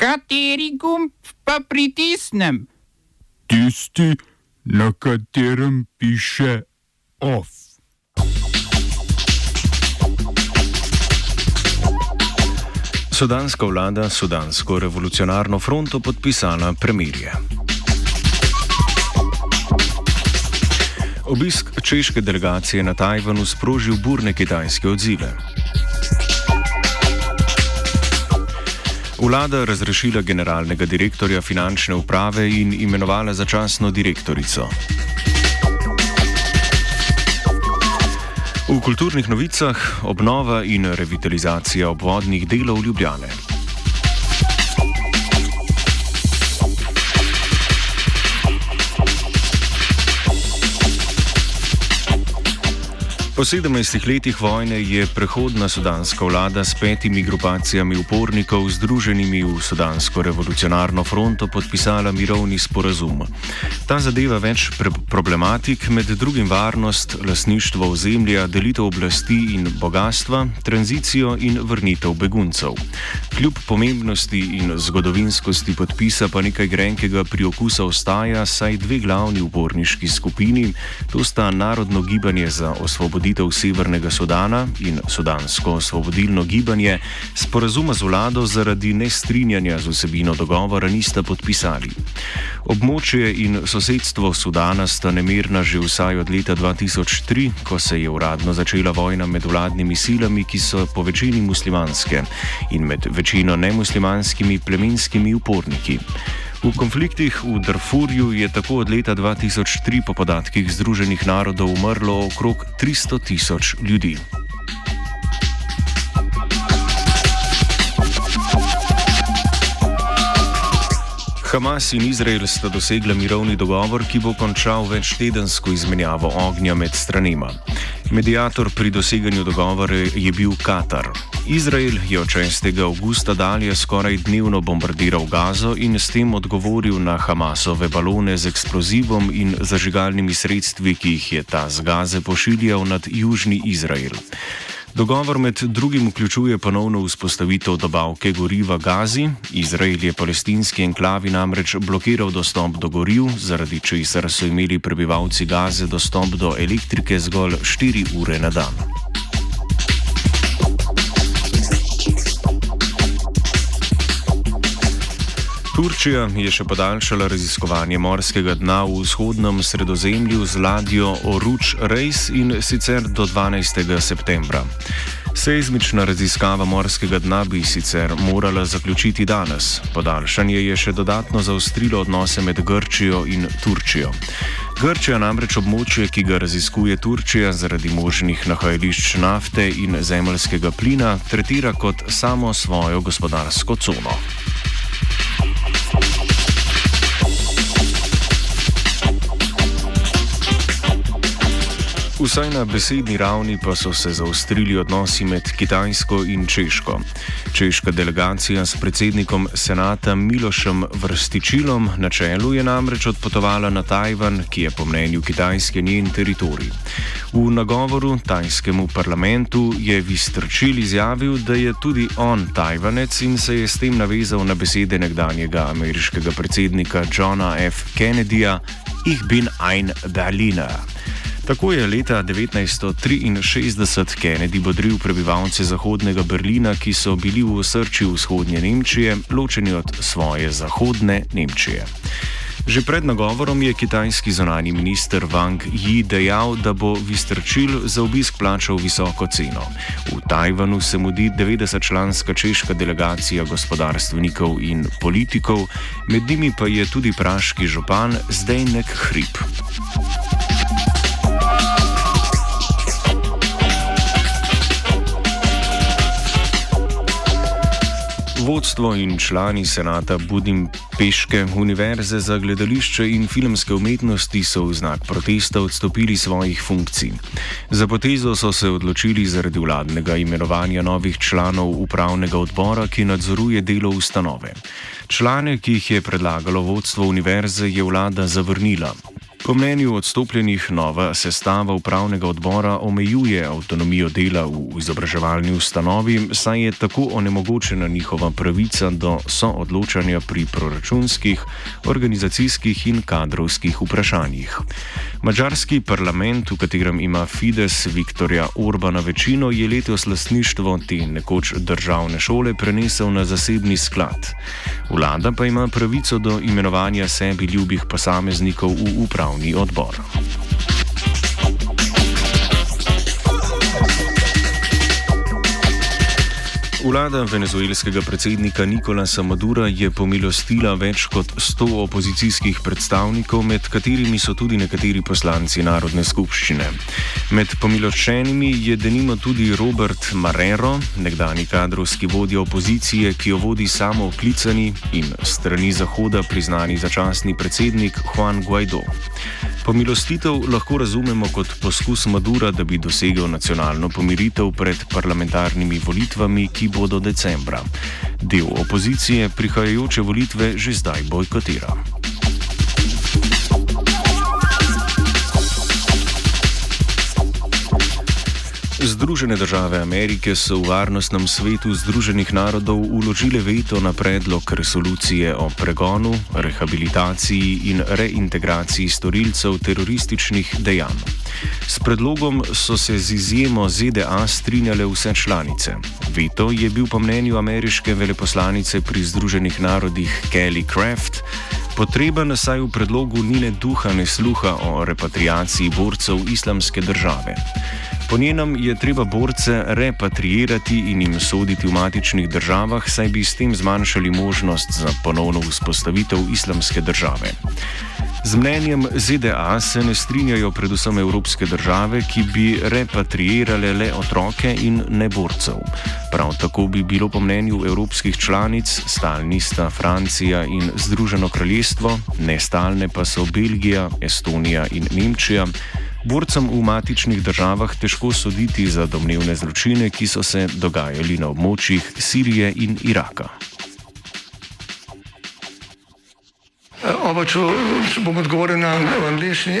Kateri gumb pa pritisnem? Tisti, na katerem piše OF. Sudanska vlada Sudansko revolucionarno fronto podpisala premirje. Obisk češke delegacije na Tajvanu sprožil burne kitajske odzive. Vlada razrešila generalnega direktorja finančne uprave in imenovala začasno direktorico. V kulturnih novicah obnova in revitalizacija obvodnih delov Ljubljane. Po 17 letih vojne je prehodna sudanska vlada s petimi grupacijami upornikov združenimi v Sudansko revolucionarno fronto podpisala mirovni sporazum. Ta zadeva več problematik, med drugim varnost, lasništvo ozemlja, delitev oblasti in bogatstva, tranzicijo in vrnitev beguncev. Kljub pomembnosti in zgodovinskosti podpisa pa nekaj grenkega pri okusa ostaja, saj dve glavni uporniški skupini, to sta Narodno gibanje za osvoboditev, Severnega Sudana in Sudansko osvobodilno gibanje sporazuma z vlado zaradi nestrinjanja z vsebino dogovora nista podpisali. Območje in sosedstvo Sudana sta nemirna že vsaj od leta 2003, ko se je uradno začela vojna med vladnimi silami, ki so po večini muslimanske in med večino nemuslimanskimi plemenskimi uporniki. V konfliktih v Darfurju je tako od leta 2003 po podatkih Združenih narodov umrlo okrog 300 tisoč ljudi. Hamas in Izrael sta dosegla mirovni dogovor, ki bo končal večtedensko izmenjavo ognja med stranima. Medijator pri doseganju dogovora je bil Katar. Izrael je od 6. augusta dalje skoraj dnevno bombardiral Gazo in s tem odgovoril na Hamasove balone z eksplozivom in zažigalnimi sredstvi, ki jih je ta z Gaze pošiljal nad južni Izrael. Dogovor med drugim vključuje ponovno vzpostavitev dobavke goriva Gazi. Izrael je palestinski enklavi namreč blokiral dostop do goriv, zaradi česar so imeli prebivalci Gaze dostop do elektrike zgolj 4 ure na dan. Turčija je še podaljšala raziskovanje morskega dna v vzhodnem sredozemlju z ladjo Oruč Reis in sicer do 12. septembra. Seizmična raziskava morskega dna bi sicer morala zaključiti danes. Podaljšanje je še dodatno zaostrilo odnose med Grčijo in Turčijo. Grčija namreč območje, ki ga raziskuje Turčija zaradi možnih nahajališč nafte in zemljskega plina, tretira kot samo svojo gospodarsko cono. Vsaj na besedni ravni pa so se zaostrili odnosi med Kitajsko in Češko. Češka delegacija s predsednikom senata Milošem Vrstičilom na čelu je namreč odpotovala na Tajvan, ki je po mnenju Kitajske njen teritorij. V nagovoru tajskemu parlamentu je Vistrčil izjavil, da je tudi on Tajvanec in se je s tem navezal na besede nekdanjega ameriškega predsednika Johna F. Kennedyja: Ich bin ein Berliner. Tako je leta 1963 Kennedy bodril prebivalce Zahodnega Berlina, ki so bili v osrčju vzhodnje Nemčije, ločeni od svoje zahodne Nemčije. Že pred nagovorom je kitajski zonani minister Wang Yi dejal, da bo Vistrčil za obisk plačal visoko ceno. V Tajvanu se mudi 90-članska češka delegacija gospodarstvenikov in politikov, med njimi pa je tudi praški župan Zdejnek Hrib. Vodstvo in člani senata Budimpeške univerze za gledališče in filmske umetnosti so v znak protesta odstopili svojih funkcij. Za potezo so se odločili zaradi vladnega imenovanja novih članov upravnega odbora, ki nadzoruje delo ustanove. Člane, ki jih je predlagalo vodstvo univerze, je vlada zavrnila. Po mnenju odstopljenih nova sestava upravnega odbora omejuje avtonomijo dela v izobraževalni ustanovi, saj je tako onemogočena njihova pravica do soodločanja pri proračunskih, organizacijskih in kadrovskih vprašanjih. Mačarski parlament, v katerem ima Fides Viktorja Orbana večino, je letos lasništvo te nekoč državne šole prenesel na zasebni sklad. Vlada pa ima pravico do imenovanja sebi ljubih posameznikov v upravni upravni odbor. Vlada venezuelskega predsednika Nikolasa Madura je pomilostila več kot 100 opozicijskih predstavnikov, med katerimi so tudi nekateri poslanci Narodne skupščine. Med pomiloščenimi je denimo tudi Robert Marrero, nekdani kadrovski vodja opozicije, ki jo vodi samo oklicani in strani Zahoda priznani začasni predsednik Juan Guaido. Pomilostitev lahko razumemo kot poskus Madura, da bi dosegel nacionalno pomiritev pred parlamentarnimi volitvami, ki bodo decembra. Del opozicije prihajajoče volitve že zdaj bojkotira. Združene države Amerike so v Varnostnem svetu Združenih narodov uložile veto na predlog resolucije o pregonu, rehabilitaciji in reintegraciji storilcev terorističnih dejanj. S predlogom so se z izjemo ZDA strinjale vse članice. Veto je bil po mnenju ameriške veleposlanice pri Združenih narodih Kelly Craft potreben, saj v predlogu ni ne duha, ne sluha o repatriaciji borcev islamske države. Po njenem je treba borce repatriirati in jim soditi v matičnih državah, saj bi s tem zmanjšali možnost za ponovno vzpostavitev islamske države. Z mnenjem ZDA se ne strinjajo predvsem evropske države, ki bi repatriirale le otroke in ne borcev. Prav tako bi bilo po mnenju evropskih članic, stalni sta Francija in Združeno kraljestvo, nestalne pa so Belgija, Estonija in Nemčija. Borcem v matičnih državah težko soditi za domnevne zločine, ki so se dogajali na območjih Sirije in Iraka. Oba, če bom odgovoril na angliški.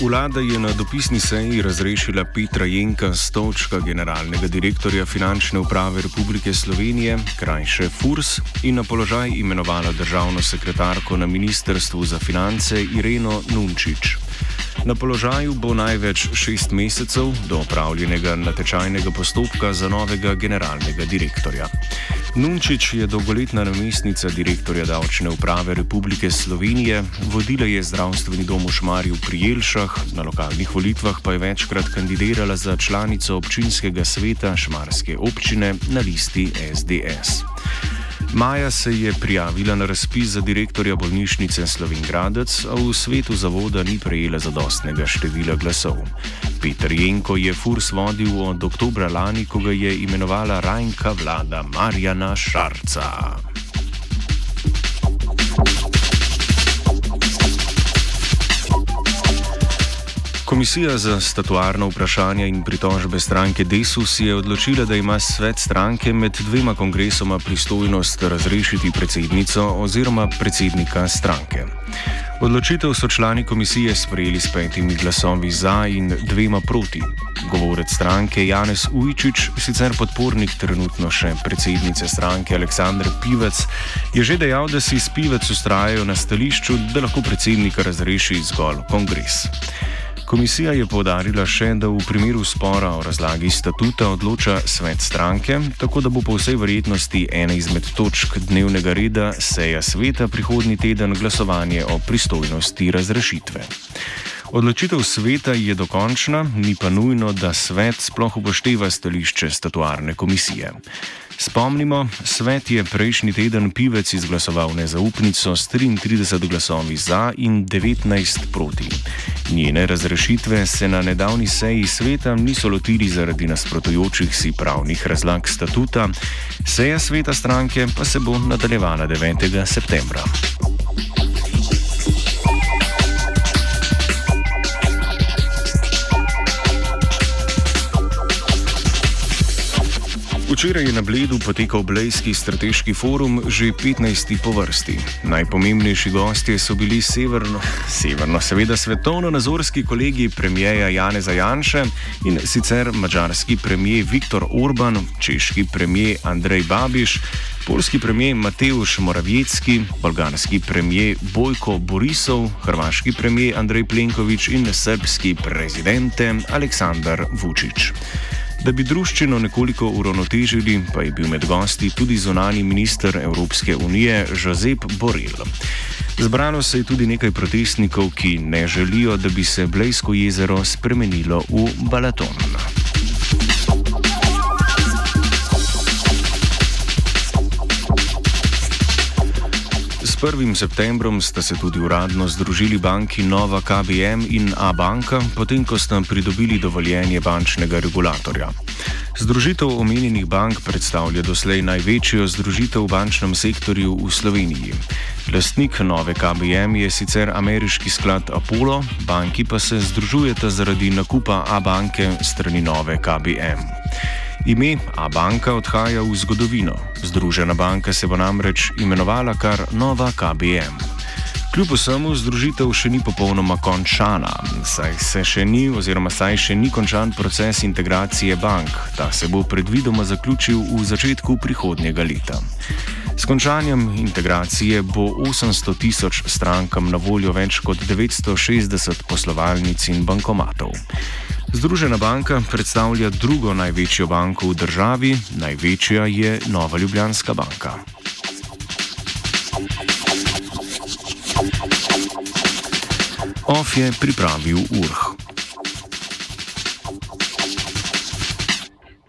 Vlada je na dopisni seji razrešila Petra Jenka Stočka, generalnega direktorja Finančne uprave Republike Slovenije, krajše FURS, in na položaj imenovala državno sekretarko na Ministrstvu za finance Ireno Nunčič. Na položaju bo največ šest mesecev do opravljenega natečajnega postopka za novega generalnega direktorja. Nunčič je dolgoletna namestnica direktorja davčne uprave Republike Slovenije, vodila je zdravstveni dom v Šmarju pri Jelšah, na lokalnih volitvah pa je večkrat kandidirala za članico občinskega sveta Šmarske občine na listi SDS. Maja se je prijavila na razpis za direktorja bolnišnice Slovengradec, a v svetu zavoda ni prejela zadostnega števila glasov. Peter Jenko je furs vodil od oktobra lani, ko ga je imenovala rajnka vlada Marjana Šarca. Komisija za statuarno vprašanje in pritožbe stranke Desus je odločila, da ima svet stranke med dvema kongresoma pristojnost razrešiti predsednico oziroma predsednika stranke. Odločitev so člani komisije sprejeli s petimi glasovi za in dvema proti. Govorec stranke Janez Ujčič, sicer podpornik trenutno še predsednice stranke Aleksandr Pivec, je že dejal, da si s Pivec ustrajajo na stališču, da lahko predsednika razreši zgolj kongres. Komisija je povdarila še, da v primeru spora o razlagi statuta odloča svet stranke, tako da bo po vsej verjetnosti ena izmed točk dnevnega reda seja sveta prihodnji teden glasovanje o pristojnosti razrešitve. Odločitev sveta je dokončna, ni pa nujno, da svet sploh upošteva stališče statuarne komisije. Spomnimo, svet je prejšnji teden pivec izglasoval nezaupnico s 33 glasovi za in 19 proti. Njene razrešitve se na nedavni seji sveta niso lotili zaradi nasprotujočih si pravnih razlag statuta, seja sveta stranke pa se bo nadaljevala 9. septembra. Včeraj je na Bledu potekal Blejski strateški forum, že 15. po vrsti. Najpomembnejši gostje so bili severno, severno seveda svetovno-nazorski kolegi premijeja Janeza Janše in sicer mačarski premijer Viktor Orban, češki premijer Andrej Babiš, polski premijer Mateusz Moravjecki, bolgarski premijer Bojko Borisov, hrvaški premijer Andrej Plenković in srpski prezident Aleksandar Vučić. Da bi druščino nekoliko uravnotežili, pa je bil med gosti tudi zonani minister Evropske unije Josep Borrell. Zbralo se je tudi nekaj protestnikov, ki ne želijo, da bi se Blejsko jezero spremenilo v Balaton. 1. septembrom sta se tudi uradno združili banki Nova KBM in A banka, potem ko sta pridobili dovoljenje bančnega regulatorja. Združitev omenjenih bank predstavlja doslej največjo združitev v bančnem sektorju v Sloveniji. Lastnik Nove KBM je sicer ameriški sklad Apollo, banki pa se združujeta zaradi nakupa A banke strani Nove KBM. Ime A-banka odhaja v zgodovino. Združena banka se bo namreč imenovala kar Nova KBM. Kljub vsemu združitev še ni popolnoma končana, saj se še ni oziroma saj še ni končan proces integracije bank. Ta se bo predvidoma zaključil v začetku prihodnjega leta. S končanjem integracije bo 800 tisoč strankam na voljo več kot 960 poslovalnic in bankomatov. Združena banka predstavlja drugo največjo banko v državi, največja je Nova Ljubljanska banka. OF je pripravil URH.